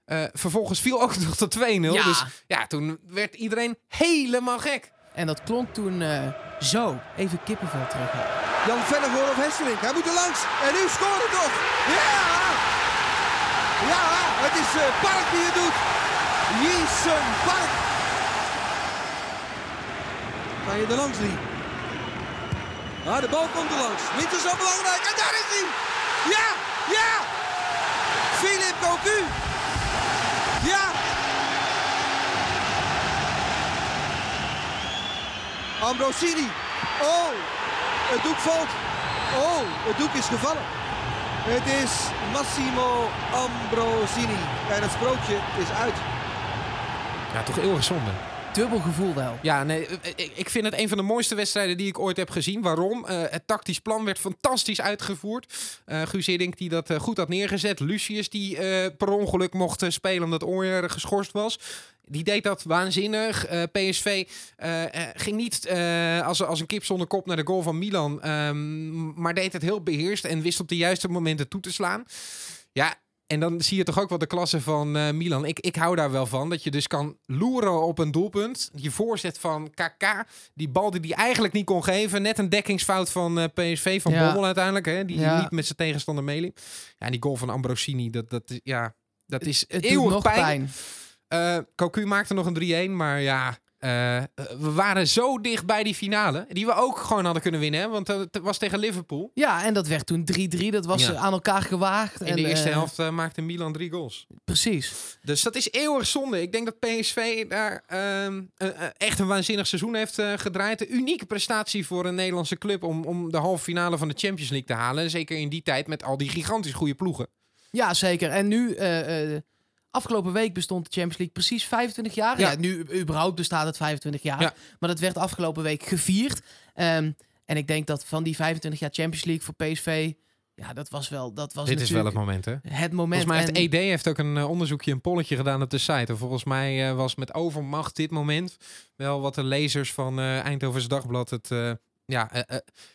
[SPEAKER 2] Eh, vervolgens viel ook nog de 2-0.
[SPEAKER 1] Ja.
[SPEAKER 2] Dus ja, toen werd iedereen helemaal gek.
[SPEAKER 1] En dat klonk toen eh, zo. Even kippenvel terug.
[SPEAKER 6] Jan Vennegoor of Hesselink. Hij moet er langs. En nu scoren toch. Ja! Ja, het is eh, Park die het doet. Jason Park. Ga je er langs, Lee? Ah, de bal komt er langs. Niet zo belangrijk. En daar is hij. Ja! Ja! Philip Cocu. Ja! Ambrosini. Oh, het doek valt. Oh, het doek is gevallen. Het is Massimo Ambrosini. En het sprookje is uit.
[SPEAKER 2] Ja, toch eeuwig zonde.
[SPEAKER 1] Dubbel gevoel wel.
[SPEAKER 2] Ja, nee, eh, ik- ik vind het een van de mooiste wedstrijden die ik ooit heb gezien. Waarom? Eh, het tactisch plan werd fantastisch uitgevoerd. Eh Guus Hiddink die dat eh, goed had neergezet. Lucius die eh, per ongeluk mocht eh, spelen omdat Ooyer geschorst was. Die deed dat waanzinnig. Eh, PSV eh, eh, ging niet eh, als, als een kip zonder kop naar de goal van Milan. ehm, maar deed het heel beheerst en wist op de juiste momenten toe te slaan. Ja, en dan zie je toch ook wel de klasse van eh, Milan. Ik, ik hou daar wel van. Dat je dus kan loeren op een doelpunt. Je voorzet van KK. Die bal die hij eigenlijk niet kon geven. Net een dekkingsfout van eh, PSV. Van
[SPEAKER 1] Ja.
[SPEAKER 2] Bommel uiteindelijk. Hè, die
[SPEAKER 1] Ja.
[SPEAKER 2] niet met zijn tegenstander meeliep. Ja, en die goal van Ambrosini. Dat, dat, is- ja, dat is
[SPEAKER 1] Het
[SPEAKER 2] eeuwig
[SPEAKER 1] nog
[SPEAKER 2] pijn.
[SPEAKER 1] pijn.
[SPEAKER 2] Eh, Cocu maakte nog een 3-1. Maar ja, eh, we waren zo dicht bij die finale. Die we ook gewoon hadden kunnen winnen. Hè, want het was tegen Liverpool.
[SPEAKER 1] Ja, en dat werd toen 3-3. Dat was
[SPEAKER 2] Ja.
[SPEAKER 1] eh, aan elkaar gewaagd.
[SPEAKER 2] In
[SPEAKER 1] en,
[SPEAKER 2] de eerste
[SPEAKER 1] eh,
[SPEAKER 2] helft eh, maakte Milan drie goals.
[SPEAKER 1] Precies.
[SPEAKER 2] Dus dat is eeuwig zonde. Ik denk dat PSV daar ehm, eh, eh, echt een waanzinnig seizoen heeft gedraaid. Een unieke prestatie voor een Nederlandse club om, om de halve finale van de Champions League te halen. Zeker in die tijd met al die gigantisch goede ploegen.
[SPEAKER 1] Ja, zeker. En nu, afgelopen week bestond de Champions League precies 25 jaar. Ja,
[SPEAKER 2] Ja.
[SPEAKER 1] nu überhaupt bestaat het 25 jaar.
[SPEAKER 2] Ja.
[SPEAKER 1] Maar dat werd afgelopen week gevierd. Ehm, en ik denk dat van die 25 jaar Champions League voor PSV... Ja, dat was wel, dat was
[SPEAKER 2] Dit is wel het moment, hè?
[SPEAKER 1] het moment.
[SPEAKER 2] Volgens mij heeft
[SPEAKER 1] En-
[SPEAKER 2] ED heeft ook een eh, onderzoekje, een polletje gedaan op de site. En volgens mij eh, was met overmacht dit moment wel wat de lezers van eh Eindhoven's Dagblad het, eh, ja,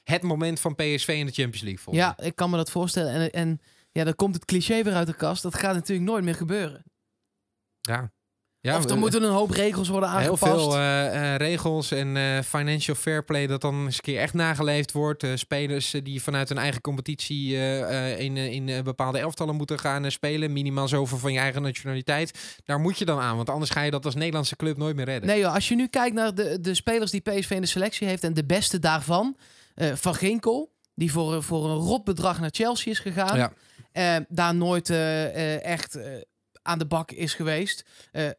[SPEAKER 2] het moment van PSV in de Champions League vonden.
[SPEAKER 1] Ja, ik kan me dat voorstellen. En, en ja, dan komt het cliché weer uit de kast. Dat gaat natuurlijk nooit meer gebeuren.
[SPEAKER 2] ja. ja
[SPEAKER 1] of er
[SPEAKER 2] we-
[SPEAKER 1] moeten een hoop regels worden
[SPEAKER 2] Heel
[SPEAKER 1] aangepast.
[SPEAKER 2] veel eh, eh, regels en eh, financial fair play dat dan eens een keer echt nageleefd wordt. Eh, spelers eh, die vanuit hun eigen competitie eh, eh, in, eh, in eh, bepaalde elftallen moeten gaan eh, spelen. Minimaal zoveel van je eigen nationaliteit. Daar moet je dan aan, want anders ga je dat als Nederlandse club nooit meer redden.
[SPEAKER 1] Nee joh, als je nu kijkt naar de, de spelers die PSV in de selectie heeft... en de beste daarvan, eh, Van Ginkel... die voor, voor een rot bedrag naar Chelsea is gegaan...
[SPEAKER 2] Ja.
[SPEAKER 1] Eh, daar nooit eh, eh, echt aan de bak is geweest.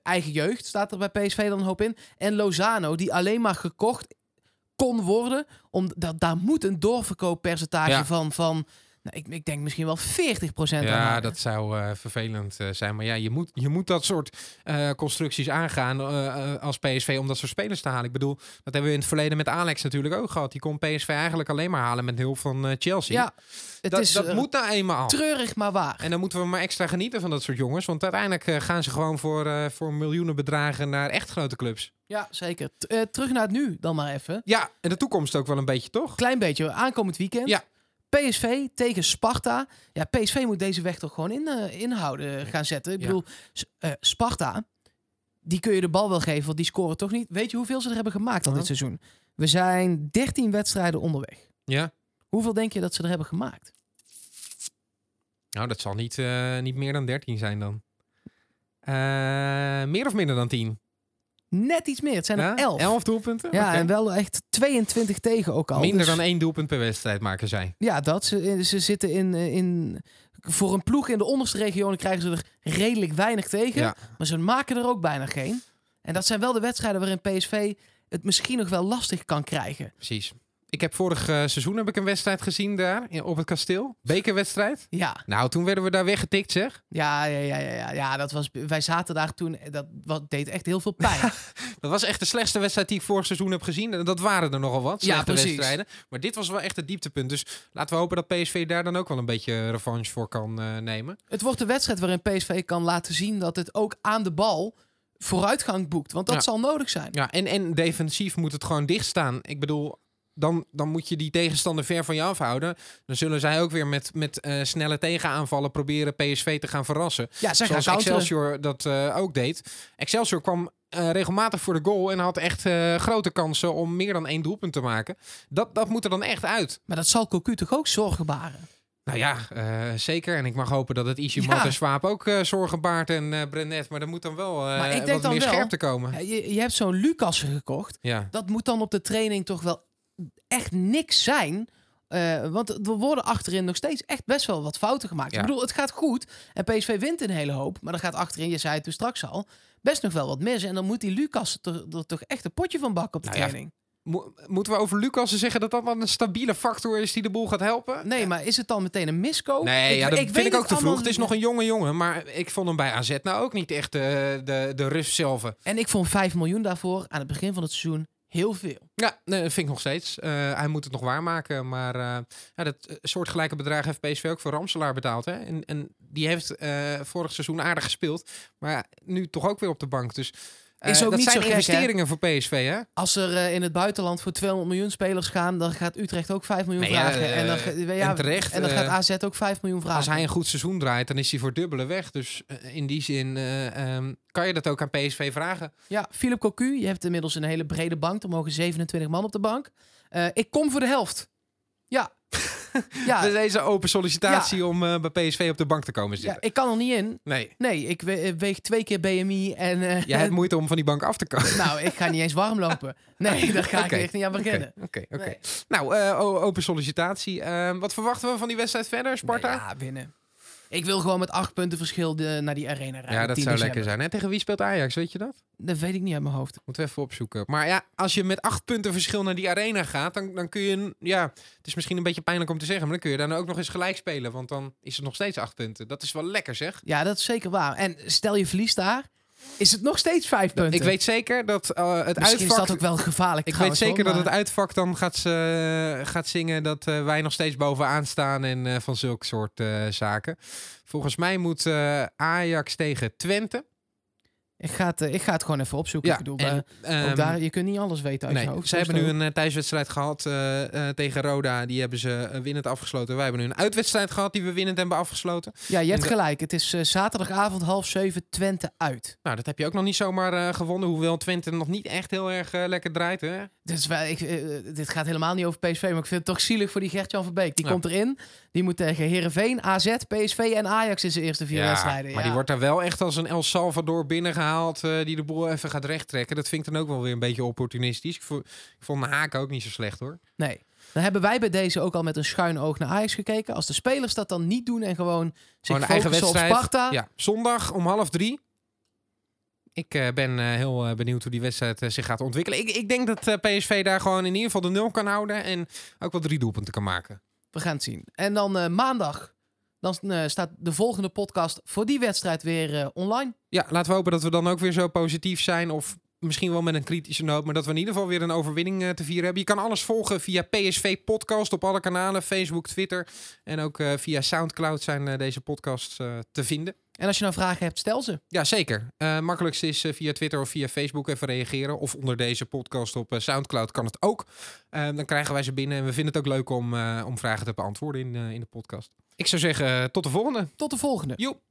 [SPEAKER 1] Eigen jeugd staat er bij PSV dan een hoop in. En Lozano, die alleen maar gekocht kon worden... omdat daar moet een doorverkooppercentage
[SPEAKER 2] Ja.
[SPEAKER 1] van... van nou, ik, ik denk misschien wel 40% aan
[SPEAKER 2] Ja, dat zou eh, vervelend eh, zijn. Maar ja, je moet, je moet dat soort eh, constructies aangaan als PSV om dat soort spelers te halen. Ik bedoel, dat hebben we in het verleden met Alex natuurlijk ook gehad. Die kon PSV eigenlijk alleen maar halen met hulp van Chelsea.
[SPEAKER 1] Ja, het
[SPEAKER 2] dat
[SPEAKER 1] is
[SPEAKER 2] dat moet nou eenmaal.
[SPEAKER 1] treurig maar waar.
[SPEAKER 2] En dan moeten we maar extra genieten van dat soort jongens. Want uiteindelijk gaan ze gewoon voor, voor miljoenen bedragen naar echt grote clubs.
[SPEAKER 1] Ja, zeker. T- terug naar het nu dan maar even.
[SPEAKER 2] Ja, en de toekomst ook wel een beetje, toch?
[SPEAKER 1] Klein beetje, aankomend weekend.
[SPEAKER 2] Ja.
[SPEAKER 1] PSV tegen Sparta. Ja, PSV moet deze weg toch gewoon in, eh, inhouden gaan zetten. Ik bedoel, eh, Sparta, die kun je de bal wel geven, want die scoren toch niet. Weet je hoeveel ze er hebben gemaakt al dit seizoen? We zijn 13 wedstrijden onderweg.
[SPEAKER 2] Ja.
[SPEAKER 1] Hoeveel denk je dat ze er hebben gemaakt?
[SPEAKER 2] Nou, dat zal niet, eh, niet meer dan 13 zijn dan. Meer of minder dan 10?
[SPEAKER 1] Net iets meer. Het zijn er
[SPEAKER 2] Ja?
[SPEAKER 1] 11.
[SPEAKER 2] 11 doelpunten?
[SPEAKER 1] Ja, en wel echt 22 tegen ook al.
[SPEAKER 2] Minder
[SPEAKER 1] Dus-
[SPEAKER 2] dan één doelpunt per wedstrijd maken zij.
[SPEAKER 1] Ja, dat. Ze, ze zitten in, eh, in voor een ploeg in de onderste regionen krijgen ze er redelijk weinig tegen.
[SPEAKER 2] Ja.
[SPEAKER 1] Maar ze maken er ook bijna geen. En dat zijn wel de wedstrijden waarin PSV het misschien nog wel lastig kan krijgen.
[SPEAKER 2] Precies. Ik heb vorig eh, seizoen heb ik een wedstrijd gezien daar op het kasteel. Bekerwedstrijd.
[SPEAKER 1] Ja,
[SPEAKER 2] Nou, toen werden we daar weggetikt, zeg.
[SPEAKER 1] ja, ja, ja, ja, ja, ja dat was, wij zaten daar toen, dat wat, deed echt heel veel pijn.
[SPEAKER 2] Dat was echt de slechtste wedstrijd die ik vorig seizoen heb gezien. En dat waren er nogal wat,
[SPEAKER 1] Ja,
[SPEAKER 2] slechte
[SPEAKER 1] precies.
[SPEAKER 2] wedstrijden. Maar dit was wel echt het dieptepunt. Dus laten we hopen dat PSV daar dan ook wel een beetje revanche voor kan eh, nemen.
[SPEAKER 1] Het wordt een wedstrijd waarin PSV kan laten zien dat het ook aan de bal vooruitgang boekt. Want dat
[SPEAKER 2] Ja.
[SPEAKER 1] zal nodig zijn.
[SPEAKER 2] Ja, en, en defensief moet het gewoon dicht staan. Ik bedoel, dan, dan moet je die tegenstander ver van je afhouden. Dan zullen zij ook weer met, met eh, snelle tegenaanvallen proberen PSV te gaan verrassen.
[SPEAKER 1] Ja, zij
[SPEAKER 2] Zoals. Excelsior dat eh, ook deed. Excelsior kwam eh, regelmatig voor de goal en had echt grote kansen om meer dan één doelpunt te maken. Dat, dat moet er dan echt uit.
[SPEAKER 1] Maar dat zal Cocu toch ook zorgen baren?
[SPEAKER 2] Nou ja, zeker. En ik mag hopen dat het Ishimat
[SPEAKER 1] Ja.
[SPEAKER 2] Swaap ook zorgen baart en Brenet. Maar er moet dan wel wat
[SPEAKER 1] dan
[SPEAKER 2] meer
[SPEAKER 1] wel-
[SPEAKER 2] scherpte komen.
[SPEAKER 1] Je, je hebt zo'n Lucassen gekocht.
[SPEAKER 2] Ja.
[SPEAKER 1] Dat moet dan op de training toch wel echt niks zijn. Eh, want er worden achterin nog steeds echt best wel wat fouten gemaakt.
[SPEAKER 2] Ja.
[SPEAKER 1] Ik bedoel, het gaat goed. En PSV wint een hele hoop. Maar er gaat achterin, je zei het toen straks al, best nog wel wat mis. En dan moet die Lucas er, er toch echt een potje van bakken op de
[SPEAKER 2] Nou ja,
[SPEAKER 1] training.
[SPEAKER 2] Mo- moeten we over Lucas zeggen dat dat dan een stabiele factor is die de boel gaat helpen?
[SPEAKER 1] Nee, maar is het dan meteen een miskoop?
[SPEAKER 2] Nee, ja, dat vind ik ook te vroeg. Het is nog een jonge jongen, maar ik vond hem bij AZ nou ook niet echt de, de, de rust zelf.
[SPEAKER 1] En ik vond 5 miljoen daarvoor aan het begin van het seizoen heel veel.
[SPEAKER 2] Ja, nee, vind ik nog steeds. Eh, hij moet het nog waarmaken, maar eh, ja, dat eh, soortgelijke bedrag heeft PSV ook voor Ramselaar betaald. Hè? En, en die heeft vorig seizoen aardig gespeeld, maar nu toch ook weer op de bank. Dus
[SPEAKER 1] Is ook
[SPEAKER 2] dat
[SPEAKER 1] niet
[SPEAKER 2] zijn
[SPEAKER 1] zo gek, hè?
[SPEAKER 2] investeringen voor PSV, hè?
[SPEAKER 1] Als er eh, in het buitenland voor 200 miljoen spelers gaan, dan gaat Utrecht ook 5 miljoen
[SPEAKER 2] Nee,
[SPEAKER 1] vragen.
[SPEAKER 2] eh,
[SPEAKER 1] en, dan, ja,
[SPEAKER 2] en terecht,
[SPEAKER 1] En dan
[SPEAKER 2] eh,
[SPEAKER 1] gaat AZ ook 5 miljoen vragen.
[SPEAKER 2] Als hij een goed seizoen draait, dan is hij voor dubbele weg. Dus eh, in die zin eh, ehm, kan je dat ook aan PSV vragen.
[SPEAKER 1] Ja, Philip Cocu, je hebt inmiddels een hele brede bank. Er mogen 27 man op de bank. Eh, ik kom voor de helft. Ja. ja,
[SPEAKER 2] Dus deze open sollicitatie om eh, bij PSV op de bank te komen
[SPEAKER 1] ja,
[SPEAKER 2] zitten.
[SPEAKER 1] ik kan er niet in.
[SPEAKER 2] Nee,
[SPEAKER 1] Nee, ik we- weeg twee keer BMI en... eh,
[SPEAKER 2] jij hebt moeite om van die bank af te komen.
[SPEAKER 1] nou, ik ga niet eens warm lopen. Nee, daar ga ik echt niet aan beginnen.
[SPEAKER 2] Oké, oké.
[SPEAKER 1] Nee.
[SPEAKER 2] Nou, eh, open sollicitatie. Ehm, wat verwachten we van die wedstrijd verder, Sparta?
[SPEAKER 1] Nee, ja, winnen. Ik wil gewoon met acht punten verschil de, naar die arena rijden.
[SPEAKER 2] Ja, dat
[SPEAKER 1] 10
[SPEAKER 2] zou lekker zijn. En tegen wie speelt Ajax, weet je dat?
[SPEAKER 1] Dat weet ik niet uit mijn hoofd.
[SPEAKER 2] Moeten we even opzoeken. Maar ja, als je met acht punten verschil naar die arena gaat, dan, dan kun je... Ja, het is misschien een beetje pijnlijk om te zeggen, maar dan kun je dan ook nog eens gelijk spelen. Want dan is het nog steeds acht punten. Dat is wel lekker, zeg.
[SPEAKER 1] Ja, dat is zeker waar. En stel je verliest daar, is het nog steeds vijf punten.
[SPEAKER 2] Ik weet zeker dat eh, het
[SPEAKER 1] Misschien is
[SPEAKER 2] uitvak...
[SPEAKER 1] dat ook wel gevaarlijk
[SPEAKER 2] Ik weet zeker
[SPEAKER 1] hoor,
[SPEAKER 2] dat het uitvak dan gaat, ze, gaat zingen dat eh, wij nog steeds bovenaan staan en eh, van zulke soort eh, zaken. Volgens mij moet eh, Ajax tegen Twente.
[SPEAKER 1] Ik ga, het, eh, ik ga het gewoon even opzoeken. ik bedoel,
[SPEAKER 2] en,
[SPEAKER 1] ook
[SPEAKER 2] ehm,
[SPEAKER 1] daar, je kunt niet alles weten uit
[SPEAKER 2] Nee,
[SPEAKER 1] je hoofd.
[SPEAKER 2] ze
[SPEAKER 1] Zo
[SPEAKER 2] hebben nu een eh, thuiswedstrijd gehad eh, eh, tegen Roda. Die hebben ze eh, winnend afgesloten. Wij hebben nu een uitwedstrijd gehad die we winnend hebben afgesloten.
[SPEAKER 1] Ja, je hebt gelijk. Het is eh, zaterdagavond half zeven Twente uit.
[SPEAKER 2] Nou, dat heb je ook nog niet zomaar eh, gewonnen. Hoewel Twente nog niet echt heel erg eh, lekker draait. Hè?
[SPEAKER 1] Dus wij, ik, eh, dit gaat helemaal niet over PSV, maar ik vind het toch zielig voor die Gert-Jan Verbeek. Die
[SPEAKER 2] Ja.
[SPEAKER 1] komt erin. Die moet tegen Herenveen, AZ, PSV en Ajax in zijn eerste vier wedstrijden.
[SPEAKER 2] maar
[SPEAKER 1] ja.
[SPEAKER 2] die wordt daar wel echt als een El Salvador binnengehaald. eh die de boel even gaat rechttrekken. Dat vind ik dan ook wel weer een beetje opportunistisch. Ik vond, ik vond de haak ook niet zo slecht hoor.
[SPEAKER 1] Nee. Dan hebben wij bij deze ook al met een schuin oog naar Ajax gekeken. Als de spelers dat dan niet doen en gewoon zich
[SPEAKER 2] Gewoon eigen
[SPEAKER 1] focussen op
[SPEAKER 2] wedstrijd.
[SPEAKER 1] Sparta.
[SPEAKER 2] Ja, zondag om half drie. Ik eh, ben eh, heel eh, benieuwd hoe die wedstrijd zich gaat ontwikkelen. Ik, ik denk dat PSV daar gewoon in ieder geval de nul kan houden. En ook wel drie doelpunten kan maken.
[SPEAKER 1] We gaan het zien. En dan maandag, dan staat de volgende podcast voor die wedstrijd weer online.
[SPEAKER 2] Ja, laten we hopen dat we dan ook weer zo positief zijn. Of misschien wel met een kritische noot. Maar dat we in ieder geval weer een overwinning te vieren hebben. Je kan alles volgen via PSV Podcast op alle kanalen. Facebook, Twitter. En ook via Soundcloud zijn deze podcasts te vinden.
[SPEAKER 1] En als je nou vragen hebt, stel ze.
[SPEAKER 2] Ja, zeker. Eh makkelijkste is eh, via Twitter of via Facebook even reageren. Of onder deze podcast op eh, Soundcloud kan het ook. Dan krijgen wij ze binnen. En we vinden het ook leuk om, om vragen te beantwoorden in, in de podcast. Ik zou zeggen, tot de volgende.
[SPEAKER 1] Tot de volgende.
[SPEAKER 2] Joep.